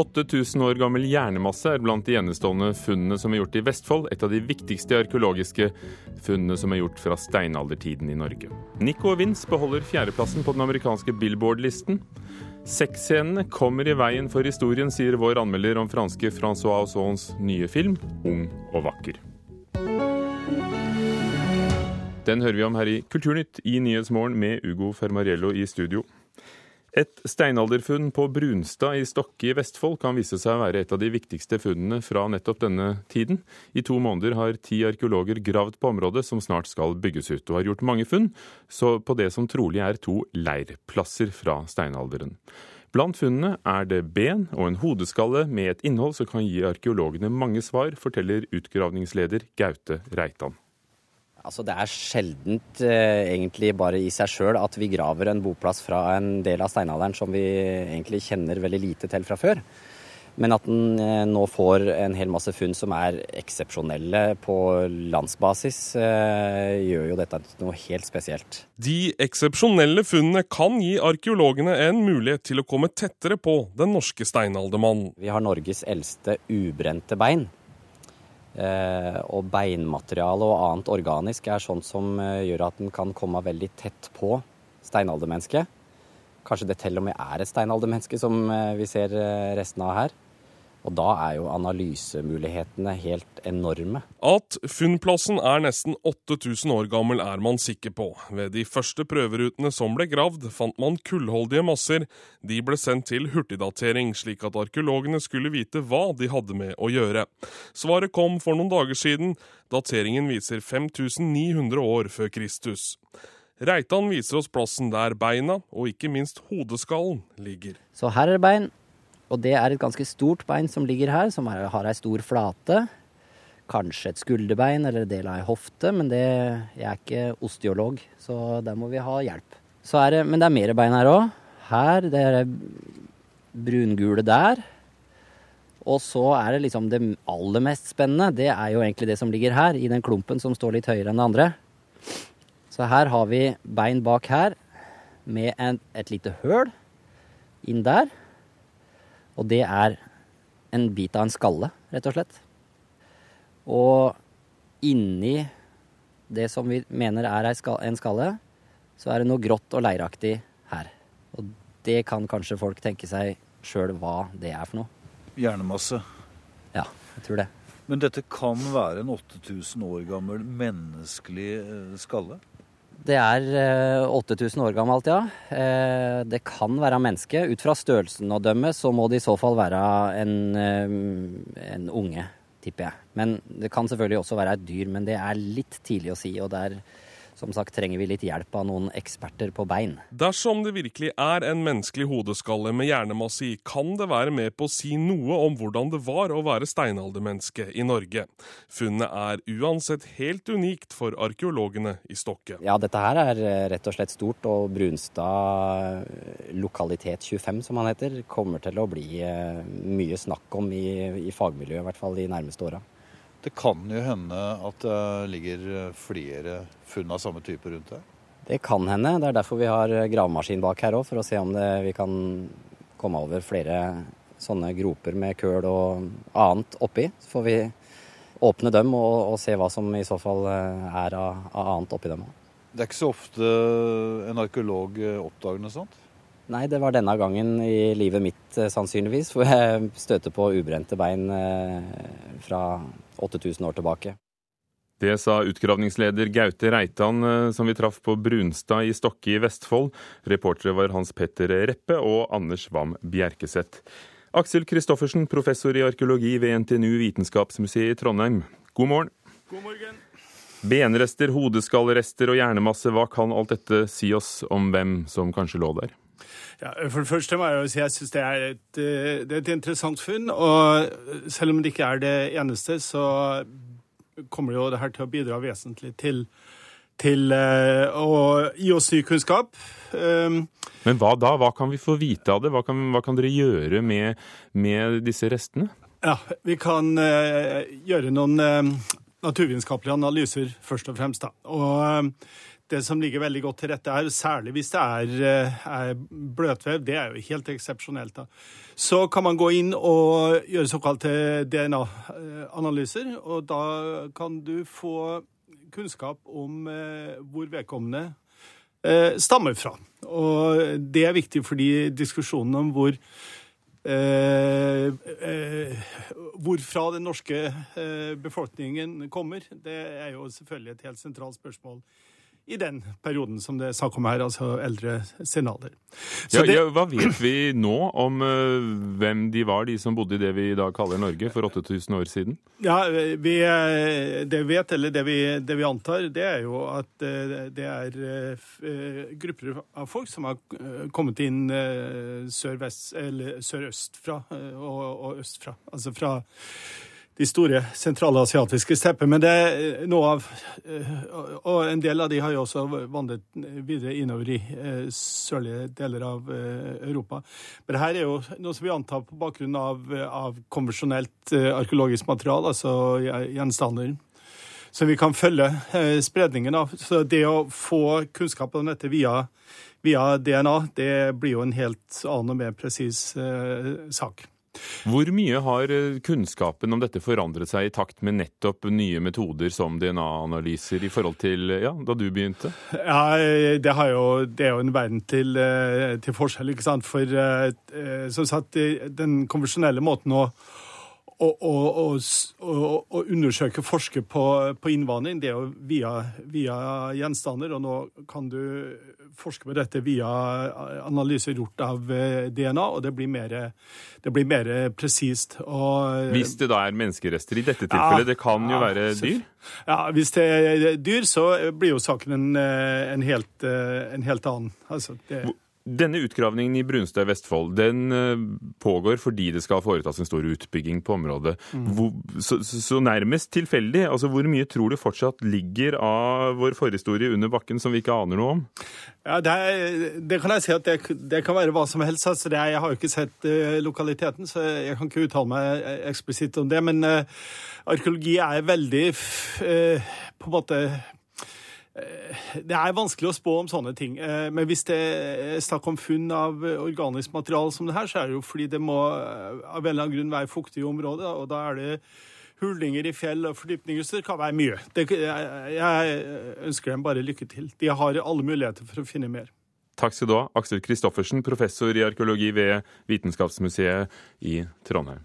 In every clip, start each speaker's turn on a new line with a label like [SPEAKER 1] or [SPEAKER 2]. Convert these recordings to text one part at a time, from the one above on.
[SPEAKER 1] 8000 år gammel hjernemasse er blant de gjenstående funnene som er gjort i Vestfold. Et av de viktigste arkeologiske funnene som er gjort fra steinaldertiden i Norge. Nico Vince beholder fjerdeplassen på den amerikanske Billboard-listen. Sexscenene kommer i veien for historien, sier vår anmelder om franske Francois Aussons nye film 'Ung og vakker'. Den hører vi om her i Kulturnytt i Nyhetsmorgen med Ugo Fermariello i studio. Et steinalderfunn på Brunstad i Stokke i Vestfold kan vise seg å være et av de viktigste funnene fra nettopp denne tiden. I to måneder har ti arkeologer gravd på området som snart skal bygges ut, og har gjort mange funn så på det som trolig er to leirplasser fra steinalderen. Blant funnene er det ben og en hodeskalle med et innhold som kan gi arkeologene mange svar, forteller utgravningsleder Gaute Reitan.
[SPEAKER 2] Altså Det er sjeldent eh, egentlig bare i seg sjøl at vi graver en boplass fra en del av steinalderen som vi egentlig kjenner veldig lite til fra før. Men at en eh, nå får en hel masse funn som er eksepsjonelle på landsbasis, eh, gjør jo dette noe helt spesielt.
[SPEAKER 3] De eksepsjonelle funnene kan gi arkeologene en mulighet til å komme tettere på den norske steinaldermannen.
[SPEAKER 2] Vi har Norges eldste ubrente bein. Eh, og beinmateriale og annet organisk er sånt som eh, gjør at den kan komme veldig tett på steinaldermennesket. Kanskje det til og med er et steinaldermenneske som eh, vi ser resten av her. Og da er jo analysemulighetene helt enorme.
[SPEAKER 3] At funnplassen er nesten 8000 år gammel er man sikker på. Ved de første prøverutene som ble gravd, fant man kullholdige masser. De ble sendt til hurtigdatering, slik at arkeologene skulle vite hva de hadde med å gjøre. Svaret kom for noen dager siden. Dateringen viser 5900 år før Kristus. Reitan viser oss plassen der beina, og ikke minst hodeskallen, ligger.
[SPEAKER 2] Så her er det bein, og det er et ganske stort bein som ligger her, som er, har ei stor flate. Kanskje et skulderbein eller en del av ei hofte, men det, jeg er ikke osteolog, så der må vi ha hjelp. Det, men det er mer bein her òg. Her, det er brungule der. Og så er det liksom det aller mest spennende, det er jo egentlig det som ligger her, i den klumpen som står litt høyere enn det andre. Så her har vi bein bak her, med en, et lite høl inn der. Og det er en bit av en skalle, rett og slett. Og inni det som vi mener er en skalle, så er det noe grått og leiraktig her. Og det kan kanskje folk tenke seg sjøl hva det er for noe.
[SPEAKER 4] Hjernemasse.
[SPEAKER 2] Ja, jeg tror det.
[SPEAKER 4] Men dette kan være en 8000 år gammel menneskelig eh, skalle?
[SPEAKER 2] Det er 8000 eh, år gammelt, ja. Eh, det kan være menneske. Ut fra størrelsen å dømme, så må det i så fall være en, eh, en unge, tipper jeg. Men det kan selvfølgelig også være et dyr, men det er litt tidlig å si. og det er som sagt trenger vi litt hjelp av noen eksperter på bein.
[SPEAKER 3] Dersom det virkelig er en menneskelig hodeskalle med hjernemasse i, kan det være med på å si noe om hvordan det var å være steinaldermenneske i Norge. Funnet er uansett helt unikt for arkeologene i Stokke.
[SPEAKER 2] Ja, dette her er eh, rett og slett stort, og Brunstad eh, lokalitet 25, som han heter, kommer til å bli eh, mye snakk om i, i fagmiljøet, i hvert fall de nærmeste åra.
[SPEAKER 4] Det kan jo hende at det ligger flere funn av samme type rundt her?
[SPEAKER 2] Det kan hende. Det er derfor vi har gravemaskin bak her òg, for å se om det, vi kan komme over flere sånne groper med køl og annet oppi. Så får vi åpne dem og, og se hva som i så fall eh, er av, av annet oppi dem.
[SPEAKER 4] Det er ikke så ofte en arkeolog oppdager noe sånt?
[SPEAKER 2] Nei, det var denne gangen i livet mitt eh, sannsynligvis, hvor jeg støter på ubrente bein eh, fra 8000 år tilbake.
[SPEAKER 1] Det sa utgravningsleder Gaute Reitan, eh, som vi traff på Brunstad i Stokke i Vestfold. Reportere var Hans Petter Reppe og Anders Wam Bjerkeseth. Aksel Kristoffersen, professor i arkeologi ved NTNU Vitenskapsmuseet i Trondheim. God morgen.
[SPEAKER 5] God morgen.
[SPEAKER 1] Benrester, hodeskallerester og hjernemasse, hva kan alt dette si oss om hvem som kanskje lå der?
[SPEAKER 5] Ja, for det første må jeg jo si jeg syns det, det, er et interessant funn. Og selv om det ikke er det eneste, så kommer jo det her til å bidra vesentlig til, til uh, å gi oss ny kunnskap. Um,
[SPEAKER 1] Men hva da? Hva kan vi få vite av det? Hva kan, hva kan dere gjøre med, med, disse restene?
[SPEAKER 5] Ja, vi kan uh, gjøre noen naturvitenskapelige analyser, først og fremst. da. Og det som ligger veldig godt til rette her, særlig hvis det er, er bløtvev, det er jo helt eksepsjonelt. da. Så kan man gå inn og gjøre såkalte DNA-analyser, og da kan du få kunnskap om eh, hvor vedkommende eh, stammer fra. Og det er viktig fordi diskusjonen om hvor Eh, eh, hvorfra den norske eh, befolkningen kommer, det er jo selvfølgelig et helt sentralt spørsmål i den perioden som det er snakk om her, altså eldre senalder.
[SPEAKER 1] Ja, ja, hva vet vi nå om uh, hvem de var, de som bodde i det vi i dag kaller Norge, for 8000 år siden?
[SPEAKER 5] Ja, vi, Det vi vet, eller det vi, det vi, antar, det er jo at uh, det er uh, grupper av folk som har kommet inn sør-øst sør fra og, og øst fra. Altså fra de store sentralasiatiske steppene. Men det er noe av eh, Og en del av de har jo også vandret videre innover i eh, sørlige deler av eh, Europa. Men her er jo noe som vi antar på bakgrunn av, av konvensjonelt arkeologisk materiale, altså gjenstander som vi kan følge spredningen av. Så det å få kunnskap om dette via, via DNA, det blir jo en helt annen og mer presis sak.
[SPEAKER 1] Hvor mye har eh, kunnskapen om dette forandret seg i takt med nettopp nye metoder som DNA-analyser i forhold til ja, da du begynte?
[SPEAKER 5] Ja, det, jo, det er jo en verden til, eh, til forskjell, ikke sant. For eh, som sagt, den konvensjonelle måten å å, undersøke, forske på, på, innvandring, det er jo via, via, gjenstander. Og nå kan du forske på dette via analyser gjort av eh, DNA, og det blir mer, det blir mer presist.
[SPEAKER 1] Hvis det da er menneskerester i dette tilfellet, ja, det kan jo ja, være dyr?
[SPEAKER 5] Ja, hvis det er dyr, så blir jo saken en, eh, en, helt, eh, en helt, annen. Altså, det...
[SPEAKER 1] Denne utgravningen i Brunstad i Vestfold den eh, pågår fordi det skal foretas en stor utbygging på området. Mm. Hvor, så, så, nærmest tilfeldig. altså Hvor mye tror du fortsatt ligger av vår forhistorie under bakken som vi ikke aner noe om?
[SPEAKER 5] Ja, Det, er, det kan jeg si at det, det, kan være hva som helst. Altså, jeg har jo ikke sett uh, lokaliteten, så jeg kan ikke uttale meg eh, eksplisitt om det. Men uh, arkeologi er veldig uh, på en måte det er vanskelig å spå om sånne ting. Eh, men hvis det er snakk om funn av organisk materiale som det her, så er det jo fordi det må eh, av en eller annen grunn være fuktig i området. Og da er det hulninger i fjell og fordypninger, så det kan være mye. Det, jeg ønsker dem bare lykke til. De har alle muligheter for å finne mer.
[SPEAKER 1] Takk skal du ha, Aksel Kristoffersen, professor i arkeologi ved Vitenskapsmuseet i Trondheim.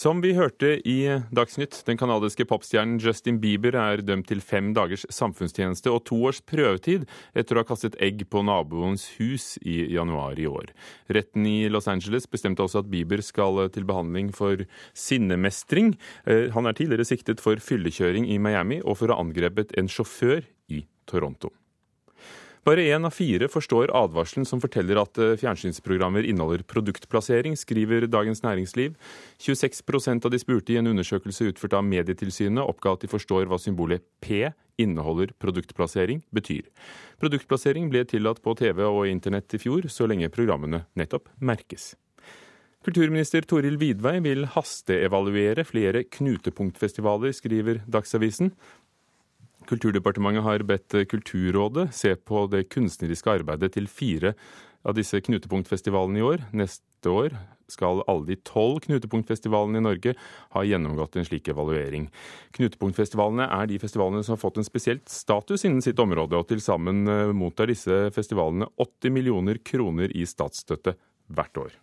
[SPEAKER 1] Som vi hørte i Dagsnytt, den canadiske popstjernen Justin Bieber er dømt til fem dagers samfunnstjeneste og to års prøvetid etter å ha kastet egg på naboens hus i januar i år. Retten i Los Angeles bestemte også at Bieber skal til behandling for sinnemestring. Eh, han er tidligere siktet for fyllekjøring i Miami og for å ha angrepet en sjåfør i Toronto. Bare én av fire forstår advarselen som forteller at eh, fjernsynsprogrammer inneholder produktplassering, skriver Dagens Næringsliv. 26 av de spurte i en undersøkelse utført av Medietilsynet oppga at de forstår hva symbolet P inneholder produktplassering betyr. Produktplassering ble tillatt på TV og internett i fjor, så lenge programmene nettopp merkes. Kulturminister Toril Vidvei vil hasteevaluere flere knutepunktfestivaler, skriver Dagsavisen. Kulturdepartementet har bedt Kulturrådet se på det kunstneriske arbeidet til fire av disse knutepunktfestivalene i år. Neste år skal alle de tolv knutepunktfestivalene i Norge ha gjennomgått en slik evaluering. Knutepunktfestivalene er de festivalene som har fått en spesielt status innen sitt område, og til sammen eh, mottar disse festivalene 80 millioner kroner i statsstøtte hvert år.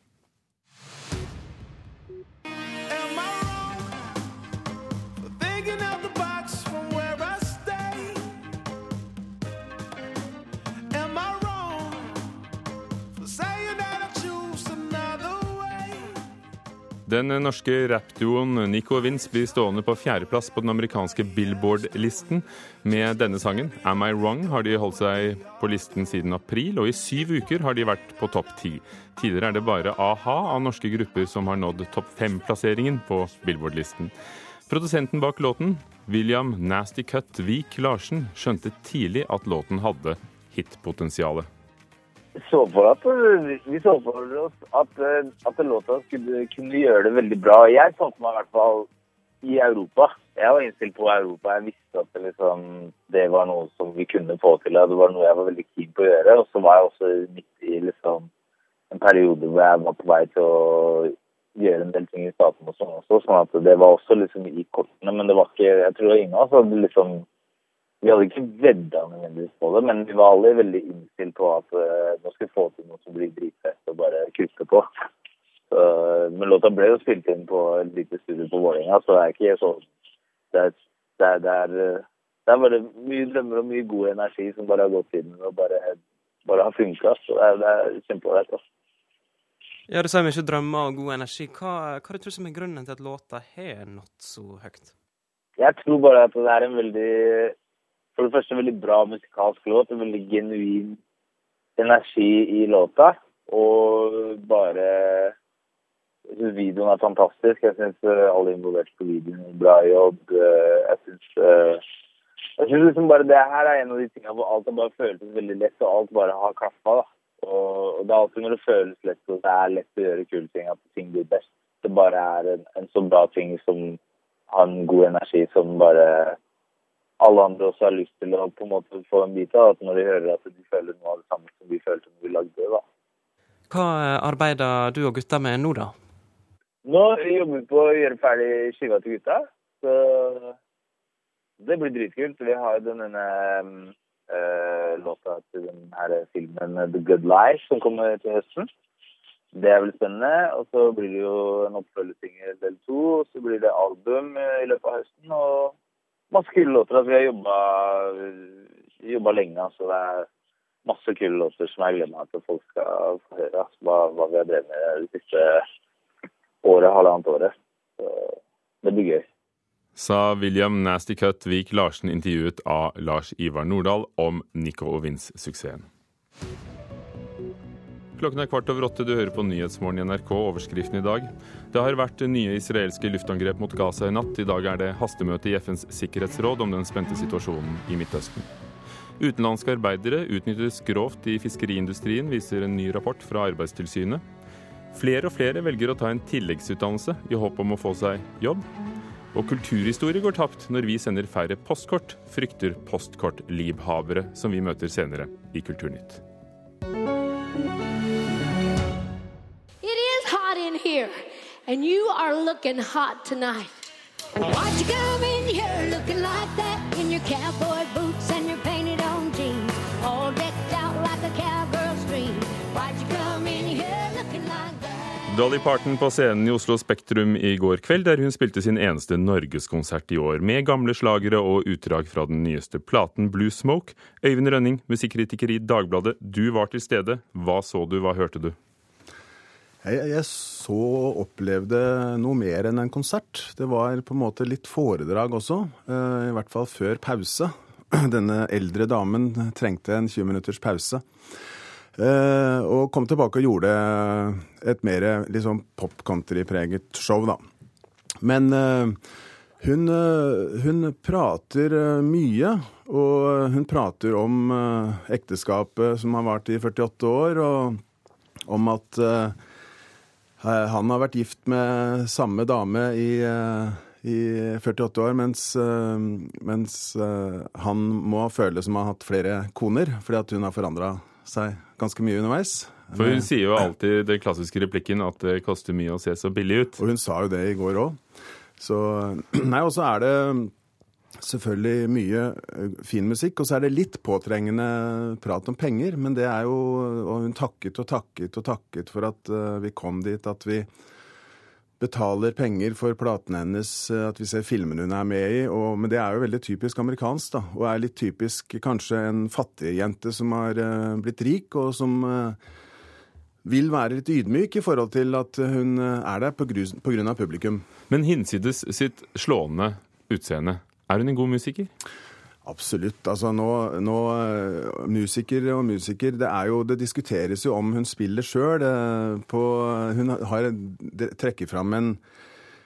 [SPEAKER 1] Den norske rappduoen Nico Vince blir stående på fjerdeplass på den amerikanske Billboard-listen. Med denne sangen, 'Am I Wrong', har de holdt seg på listen siden april, og i syv uker har de vært på topp ti. Tidligere er det bare a-ha av norske grupper som har nådd topp fem-plasseringen på Billboard-listen. Produsenten bak låten, William Nasty Cut Vik Larsen, skjønte tidlig at låten hadde hitpotensialet.
[SPEAKER 6] Så for at vi så for oss at, at låta skulle kunne gjøre det veldig bra. Jeg så for meg i hvert fall i Europa. Jeg var innstilt på Europa. Jeg visste at det, liksom, det var noe som vi kunne få til. Det var noe jeg var veldig keen på å gjøre. Og så var jeg også midt i liksom, en periode hvor jeg var på vei til å gjøre en del ting i staten og sånn også. Sånn at det var også liksom i kortene. Men det var ikke Jeg tror ingen av oss hadde liksom vi hadde ikke vedda nødvendigvis på det, men vi var alle veldig innstilt på at uh, nå skal vi få til noe som blir dritfett og bare kutte på. Så, men låta ble jo spilt inn på et lite studio på Vålerenga, så det er ikke så Det er, det er, det er, det er bare mye drømmer og mye god energi som bare har gått inn og bare, bare har funka. Så det er, det er kjempeålreit.
[SPEAKER 7] Ja, Du sier mye drømmer og god energi. Hva, hva du tror du som er grunnen til at låta har nådd så høyt?
[SPEAKER 6] Jeg tror bare at det er en veldig for det første en veldig bra musikalsk låt. En veldig genuin energi i låta. Og bare Jeg syns videoen er fantastisk. Jeg syns uh, alle involverte på videoen gjør bra jobb. Uh, jeg syns uh, jeg synes liksom bare Det her er en av de tingene hvor alt har bare føltes veldig lett, og alt bare har klaffa. Og, det er alltid når det føles lett, og det er lett å gjøre kule ting, at ting blir best. Det bare er en, en så bra ting som har en god energi, som bare alle andre også har lyst til å på en måte få en bit av. At når de hører at de føler noe av det samme som vi følte når vi lagde det. da.
[SPEAKER 7] Hva arbeider du og gutta med nå, da?
[SPEAKER 6] Nå jobber vi på å gjøre ferdig skiva til gutta. Så det blir dritkult. Vi har denne øh, låta til den her filmen The Good Life som kommer til høsten. Det er vel spennende. Og så blir det jo en oppfølgesingel del to. Og så blir det album i løpet av høsten. og masse kule låter. Altså, vi har jobba, lenge. Altså, det er masse kule låter som jeg gleder meg til at folk skal få høre. Altså, hva, hva, vi har drevet med det siste året, halvannet året. Så det blir gøy.
[SPEAKER 1] Sa William Nasty Cut Vik Larsen intervjuet av Lars Ivar Nordahl om Nico og Vince-suksessen. Klokken er kvart over åtte. Du hører på Nyhetsmorgen i NRK. Overskriften i dag. Det har vært nye israelske luftangrep mot Gaza i natt. I dag er det hastemøte i FNs sikkerhetsråd om den spente situasjonen i Midtøsten. Utenlandske arbeidere utnyttes grovt i fiskeriindustrien, viser en ny rapport fra Arbeidstilsynet. Flere og flere velger å ta en tilleggsutdannelse i håp om å få seg jobb. Og kulturhistorie går tapt når vi sender færre postkort, frykter postkortlibhavere, som vi møter senere i Kulturnytt. Here, and you are looking hot tonight. Why'd you come in here looking like that in your cowboy boots and your painted on jeans, all decked out like a cowgirl's dream? Why'd you come in here looking like that? Dolly Parton på scenen i Oslo Spektrum i går kveld, der hun spilte sin eneste norgeskonsert i år, med gamle slagere og utdrag fra den nyeste platen Blue Smoke. Øyvind Rønning, musikkritiker i Dagbladet, du var til stede. Hva så du, hva hørte du?
[SPEAKER 8] Jeg, jeg, så opplevde noe mer enn en konsert. Det var på en måte litt foredrag også, eh, i hvert fall før pause. Denne eldre damen trengte en 20 minutters pause. Eh, og kom tilbake og gjorde et mer liksom pop-country-preget show, da. Men eh, hun, hun, prater mye, og hun prater om ekteskapet som har vart i 48 år, og om at han har vært gift med samme dame i, eh, i 48 år, mens, eh, mens, han må føle som han har hatt flere koner, fordi at hun har forandra seg ganske mye underveis.
[SPEAKER 1] For hun sier jo alltid den klassiske replikken at det koster mye å se så billig ut.
[SPEAKER 8] Og hun sa jo det i går òg. Så Nei, og så er det selvfølgelig mye eh, fin musikk. Og så er det litt påtrengende prat om penger. Men det er jo Og hun takket og takket og takket for at uh, vi kom dit at vi betaler penger for platene hennes, eh, at vi ser filmene hun er med i. Og, men det er jo veldig typisk amerikansk, da. Og er litt typisk kanskje en fattigjente som har blitt rik, og som vil være litt ydmyk i forhold til at hun er der av publikum.
[SPEAKER 1] Men hinsides sitt slående utseende, er hun en god musiker?
[SPEAKER 8] Absolutt. Altså nå, nå, eh, Musiker og musiker det, er jo, det diskuteres jo om hun spiller sjøl. Hun har, trekker fram en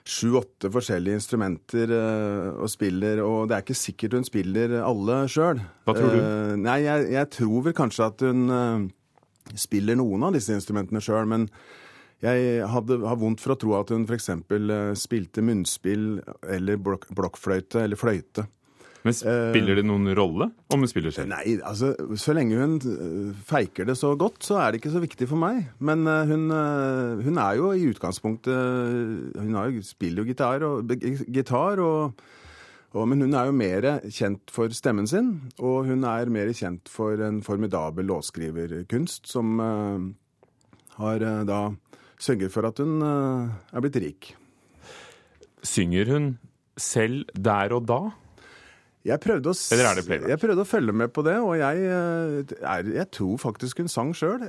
[SPEAKER 8] sju-åtte forskjellige instrumenter uh, og spiller, og det er ikke sikkert hun spiller alle sjøl.
[SPEAKER 1] Hva tror du?
[SPEAKER 8] Nei, jeg, jeg, tror vel kanskje at hun spiller noen av disse instrumentene sjøl, men jeg hadde, har vondt for å tro at hun f.eks. spilte munnspill eller blok blokkfløyte eller fløyte.
[SPEAKER 1] Men spiller det noen rolle om hun spiller selv?
[SPEAKER 8] Nei, altså så lenge hun feiker det så godt, så er det ikke så viktig for meg. Men hun, hun er jo i utgangspunktet Hun jo, spiller jo gitar og, gitar og, og, Men hun er jo mer kjent for stemmen sin, og hun er mer kjent for en formidabel låtskriverkunst som uh, har uh, da sørget for at hun uh, er blitt rik.
[SPEAKER 1] Synger hun selv der og da?
[SPEAKER 8] Jeg prøvde, å, jeg prøvde å følge med på det, og jeg, er, jeg tror faktisk hun sang sjøl.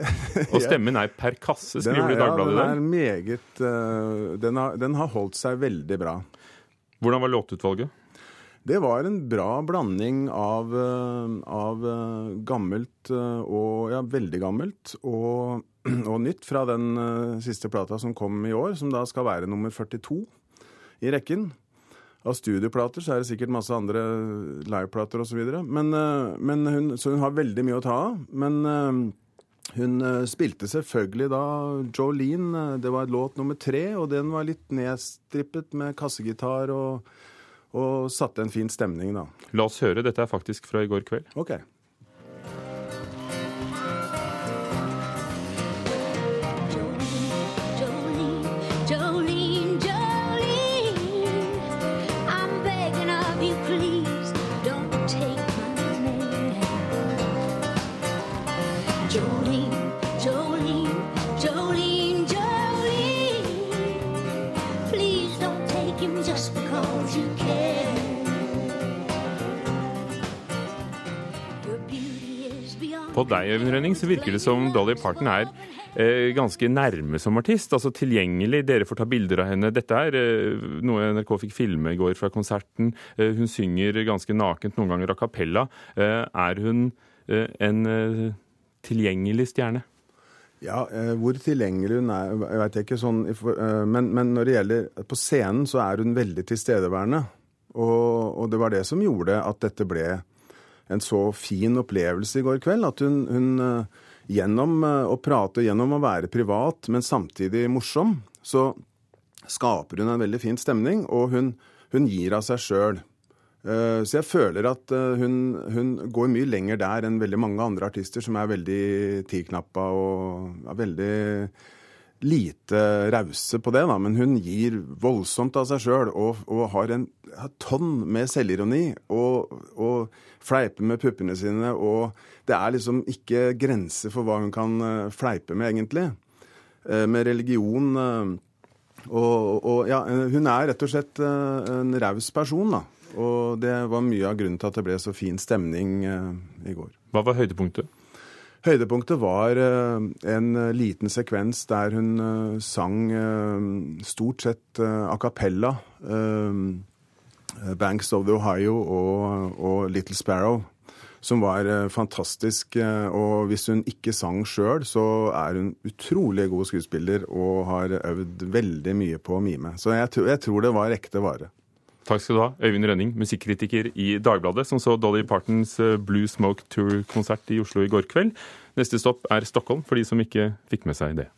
[SPEAKER 1] Og stemmen er per kasse, skriver du i Dagbladet i
[SPEAKER 8] ja,
[SPEAKER 1] dag.
[SPEAKER 8] den er meget uh, den, har, den har holdt seg veldig bra.
[SPEAKER 1] Hvordan var låtutvalget?
[SPEAKER 8] Det var en bra blanding av, av gammelt og Ja, veldig gammelt og, og nytt fra den siste plata som kom i år, som da skal være nummer 42 i rekken. Av studioplater så er det sikkert masse andre liveplater osv. Men, men hun, så hun har veldig mye å ta av. Men hun spilte selvfølgelig da Jolene. Det var låt nummer tre, og den var litt nedstrippet med kassegitar og, og satte en fin stemning, da.
[SPEAKER 1] La oss høre. Dette er faktisk fra i går kveld.
[SPEAKER 8] Ok.
[SPEAKER 1] På deg, Øyvind Rønning, så virker det som Dolly Parton er eh, ganske nærme som artist. Altså tilgjengelig. Dere får ta bilder av henne. Dette er eh, noe NRK fikk filme i går fra konserten. Eh, hun synger ganske nakent, noen ganger a cappella. Eh, er hun eh, en eh, tilgjengelig stjerne?
[SPEAKER 8] Ja, hvor tilgjengelig hun er, jeg ikke sånn men, men, når det gjelder På scenen så er hun veldig tilstedeværende. Og, og det var det som gjorde at dette ble en så fin opplevelse i går kveld. At hun, hun gjennom å prate, gjennom å være privat, men samtidig morsom, så skaper hun en veldig fin stemning, og hun, hun gir av seg sjøl. Så jeg føler at hun, hun, går mye lenger der enn veldig mange andre artister som er veldig tilknappa og er veldig lite rause på det, da. Men hun gir voldsomt av seg sjøl og, og, har en tonn med selvironi. Og, og fleiper med puppene sine. Og det er liksom ikke grenser for hva hun kan fleipe med, egentlig. Med religion. Og, og ja, hun er rett og slett en raus person, da. Og det var mye av grunnen til at det ble så fin stemning i går.
[SPEAKER 1] Hva var høydepunktet?
[SPEAKER 8] Høydepunktet var en liten sekvens der hun sang stort sett a cappella. 'Banks of the Ohio' og, og 'Little Sparrow'. Som var fantastisk. Og hvis hun ikke sang sjøl, så er hun utrolig god skuespiller og har øvd veldig mye på å mime. Så jeg, jeg tror det var ekte vare.
[SPEAKER 1] Takk skal du ha, Øyvind Rønning, musikkritiker i Dagbladet, som så Dolly Partons Blue Smoke Tour-konsert i Oslo i går kveld. Neste stopp er Stockholm, for de som ikke fikk med seg det.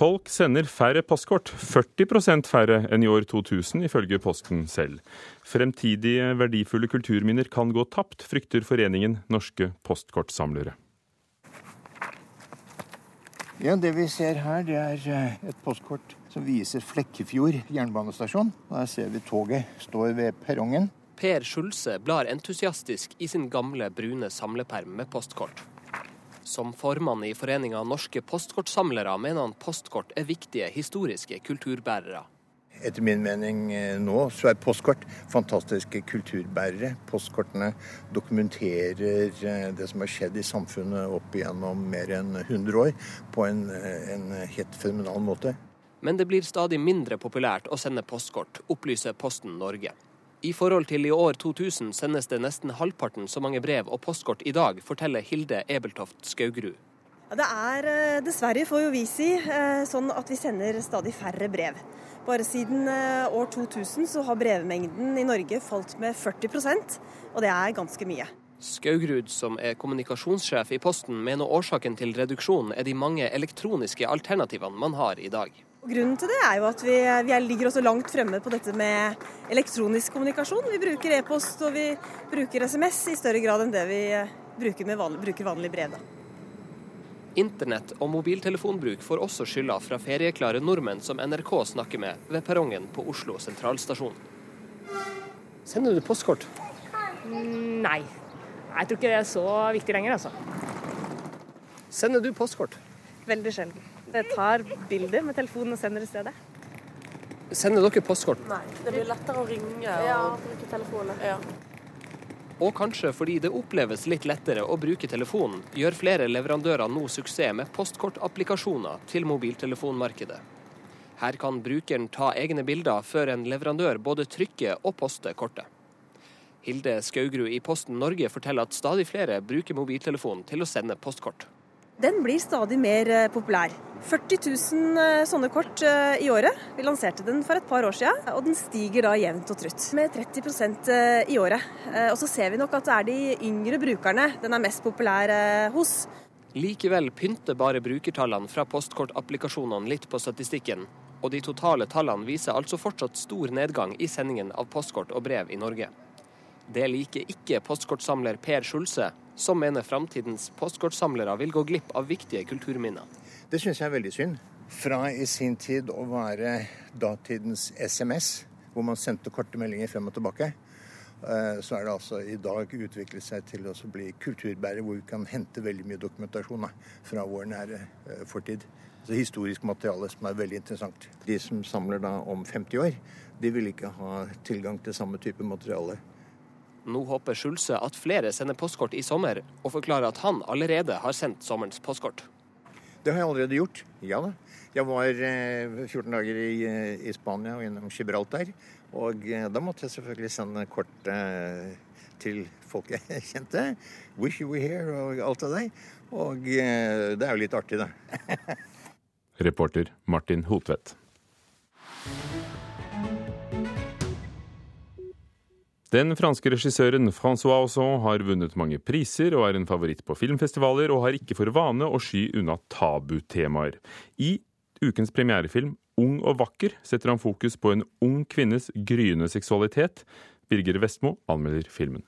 [SPEAKER 1] Folk sender færre postkort, 40 færre enn i år 2000, ifølge Posten selv. Fremtidige verdifulle kulturminner kan gå tapt, frykter Foreningen norske postkortsamlere.
[SPEAKER 9] Ja, Det vi ser her, det er et postkort som viser Flekkefjord jernbanestasjon. Der ser vi toget står ved perrongen.
[SPEAKER 10] Per Skjulse blar entusiastisk i sin gamle, brune samleperm med postkort. Som formann i Foreninga norske postkortsamlere mener han postkort er viktige historiske kulturbærere.
[SPEAKER 9] Etter min mening nå så er postkort fantastiske kulturbærere. Postkortene dokumenterer det som har skjedd i samfunnet opp igjennom mer enn 100 år på en, en helt fenomenal måte.
[SPEAKER 10] Men det blir stadig mindre populært å sende postkort, opplyser Posten Norge. I forhold til i år 2000 sendes det nesten halvparten så mange brev og postkort i dag, forteller Hilde Ebeltoft Skaugrud.
[SPEAKER 11] Det er eh, dessverre, får jo vi si, eh, sånn at vi sender stadig færre brev. Bare siden eh, år 2000 så har brevmengden i Norge falt med 40% og det er ganske mye.
[SPEAKER 10] Skaugrud, som er kommunikasjonssjef i Posten, mener årsaken til reduksjonen er de mange elektroniske alternativene man har i dag.
[SPEAKER 11] Grunnen til det er jo at vi, vi ligger også langt fremme på dette med elektronisk kommunikasjon. Vi bruker e-post og vi bruker SMS i større grad enn det vi bruker, vanlig, bruker vanlig brev. Da.
[SPEAKER 10] Internett- og mobiltelefonbruk får også skylda fra ferieklare nordmenn som NRK snakker med ved perrongen på Oslo sentralstasjon. Sender du postkort?
[SPEAKER 12] Nei. Jeg tror ikke det er så viktig lenger, altså.
[SPEAKER 10] Sender du postkort?
[SPEAKER 11] Veldig sjelden. Jeg tar bilde med telefonen og sender i stedet.
[SPEAKER 10] Sender dere postkort?
[SPEAKER 13] Nei. Det blir lettere å ringe og ja. bruke telefonen. Ja.
[SPEAKER 10] Og kanskje fordi det oppleves litt lettere å bruke telefonen, gjør flere leverandører nå suksess med postkortapplikasjoner til mobiltelefonmarkedet. Her kan brukeren ta egne bilder før en leverandør både trykker og poster kortet. Hilde Skaugrud i Posten Norge forteller at stadig flere bruker mobiltelefonen til å sende postkort.
[SPEAKER 11] Den blir stadig mer eh, populær. 40 000 eh, sånne kort eh, i året. Vi lanserte den for et par år siden, og den stiger da jevnt og trutt. Med 30% i året. Og så ser vi nok at det er de yngre brukerne den er mest populær hos.
[SPEAKER 10] Likevel pynter bare brukertallene fra postkortapplikasjonene litt på statistikken. Og de totale tallene viser altså fortsatt stor nedgang i sendingen av postkort og brev i Norge. Det liker ikke postkortsamler Per Skjulse, som mener framtidens postkortsamlere vil gå glipp av viktige kulturminner.
[SPEAKER 9] Det syns jeg er veldig synd. Fra i sin tid å være datidens SMS, hvor man sendte korte meldinger frem og tilbake, eh, så er det altså i dag utviklet seg til å bli kulturbærer, hvor vi kan hente veldig mye dokumentasjon fra vår nære eh, fortid. Så historisk materiale som er veldig interessant. De som samler da om 50 år, de vil ikke ha tilgang til samme type materiale
[SPEAKER 10] nå håper Skjulse at flere sender postkort i sommer, og forklarer at han allerede har sendt sommerens postkort.
[SPEAKER 9] Det har jeg allerede gjort. Ja da. Jeg var 14 eh, dager i, eh, i Spania og innom Gibraltar. Og eh, da måtte jeg selvfølgelig sende kort til folk jeg kjente. 'Wish you were here' og alt det der. Og det er jo litt artig, da.
[SPEAKER 1] Reporter Martin Hotvedt. Den franske regissøren Francois Ausson har vunnet mange priser og er en favoritt på filmfestivaler, og har ikke for vane å sky unna tabutemaer. I ukens premierefilm Ung og vakker setter han fokus på en ung kvinnes gryende seksualitet. Birger Vestmo anmelder filmen.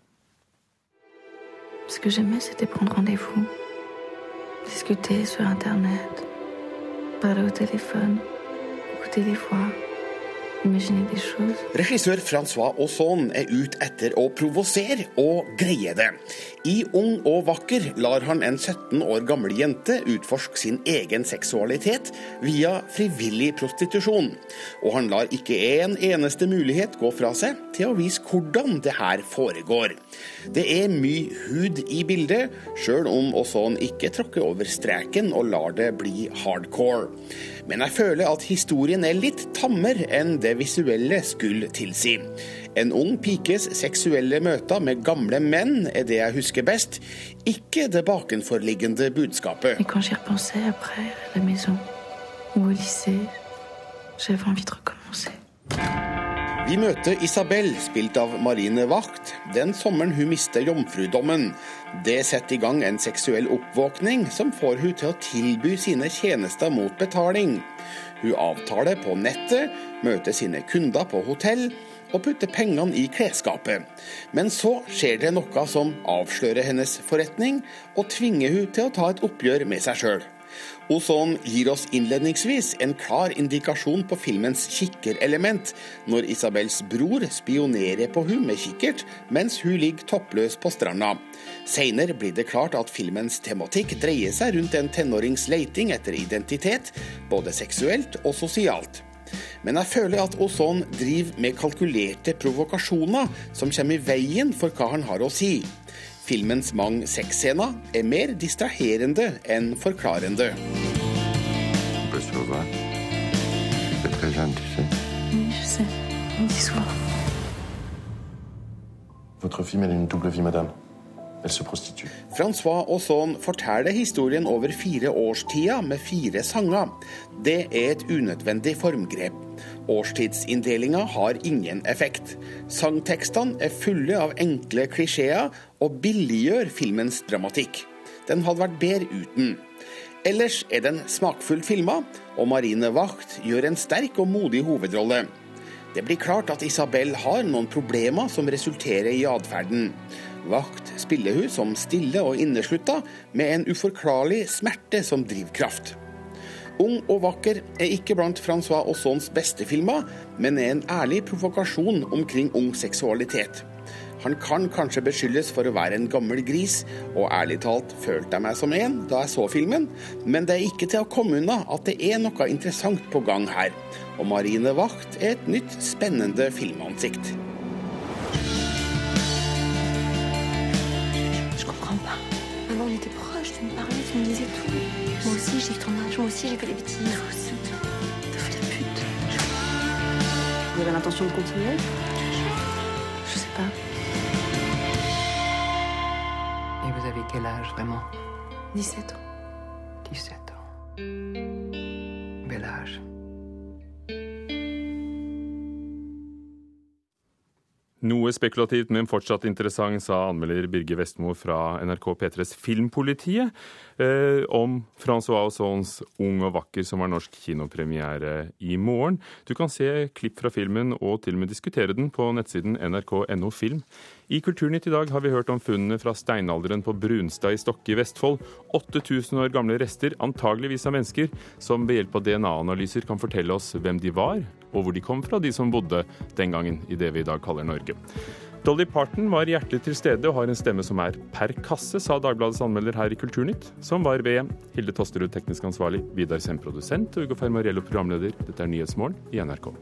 [SPEAKER 14] Ce que j'aimais, c'était prendre rendez-vous, discuter sur Internet, parler au téléphone, écouter des voix.
[SPEAKER 15] Regissør Francois Ozon er ute etter å provosere, og greier det. I Ung og vakker lar han en 17 år gammel jente utforske sin egen seksualitet via frivillig prostitusjon. Og han lar ikke en eneste mulighet gå fra seg til å vise hvordan det her foregår. Det er mye hud i bildet, sjøl om Ozon ikke tråkker over streken og lar det bli hardcore. Men jeg føler at historien er litt tammere enn det visuelle skulle tilsi. En ung pikes seksuelle møter med gamle menn er det jeg husker best, ikke det bakenforliggende budskapet. Vi møter Isabel, spilt av Marine Wacht, den sommeren hun mister jomfrudommen. Det setter i gang en seksuell oppvåkning som får hun til å tilby sine tjenester mot betaling. Hun avtaler på nettet, møter sine kunder på hotell og putter pengene i klesskapet. Men så skjer det noe som avslører hennes forretning, og tvinger hun til å ta et oppgjør med seg sjøl. Ozon gir oss innledningsvis en klar indikasjon på filmens kikkerelement, når Isabels bror spionerer på hun med kikkert, mens hun ligger toppløs på stranda. Senere blir det klart at filmens tematikk dreier seg rundt en tenårings leiting etter identitet, både seksuelt og sosialt. Men jeg føler at Ozon driver med kalkulerte provokasjoner som kommer i veien for hva han har å si. Filmens mange sexscener er mer distraherende enn forklarende.
[SPEAKER 16] Votre film, elle a une double vie, madame.
[SPEAKER 15] Francois Ozon forteller historien over fire årstider med fire sanger. Det er et unødvendig formgrep. Årstidsinndelinga har ingen effekt. Sangtekstene er fulle av enkle klisjeer og billiggjør filmens dramatikk. Den hadde vært bedre uten. Ellers er den smakfullt filma, og Marine Wacht gjør en sterk og modig hovedrolle. Det blir klart at Isabel har noen problemer som resulterer i atferden. Wacht spiller hun som stille og inneslutta, med en uforklarlig smerte som drivkraft. Ung og vakker er ikke blant Francois Aussons beste filmer, men er en ærlig provokasjon omkring ung seksualitet. Han kan kanskje beskyldes for å være en gammel gris, og ærlig talt følte jeg meg som en da jeg så filmen, men det er ikke til å komme unna at det er noe interessant på gang her. Og Marine Wacht er et nytt, spennende filmansikt.
[SPEAKER 14] Moi aussi, j'ai ton âge, moi aussi, j'ai fait des bêtises. Aussi. T'as fait la pute. Vous avez l'intention de continuer Je sais pas.
[SPEAKER 16] Quel âge vraiment?
[SPEAKER 14] 17 ans.
[SPEAKER 16] 17 ans.
[SPEAKER 1] Noe spekulativt, men fortsatt interessant, sa anmelder Birger Vestmo fra NRK P3s Filmpolitiet eh, om Francois Aussons Ung og vakker, som har norsk kinopremiere i morgen. Du kan se klipp fra filmen og til og med diskutere den på nettsiden nrk.no film. I Kulturnytt i dag har vi hørt om funnene fra steinalderen på Brunstad i Stokke i Vestfold. 8000 år gamle rester, antageligvis av mennesker, som ved hjelp av DNA-analyser kan fortelle oss hvem de var, og hvor de kom fra, de som bodde den gangen i det vi i dag kaller Norge. Dolly Parton var hjertelig til stede og har en stemme som er per kasse, sa Dagbladets anmelder her i Kulturnytt, som var ved Hilde Tosterud, teknisk ansvarlig, Vidar Sem, produsent, og Ugo Fermariello, programleder. Dette er Nyhetsmorgen i NRK.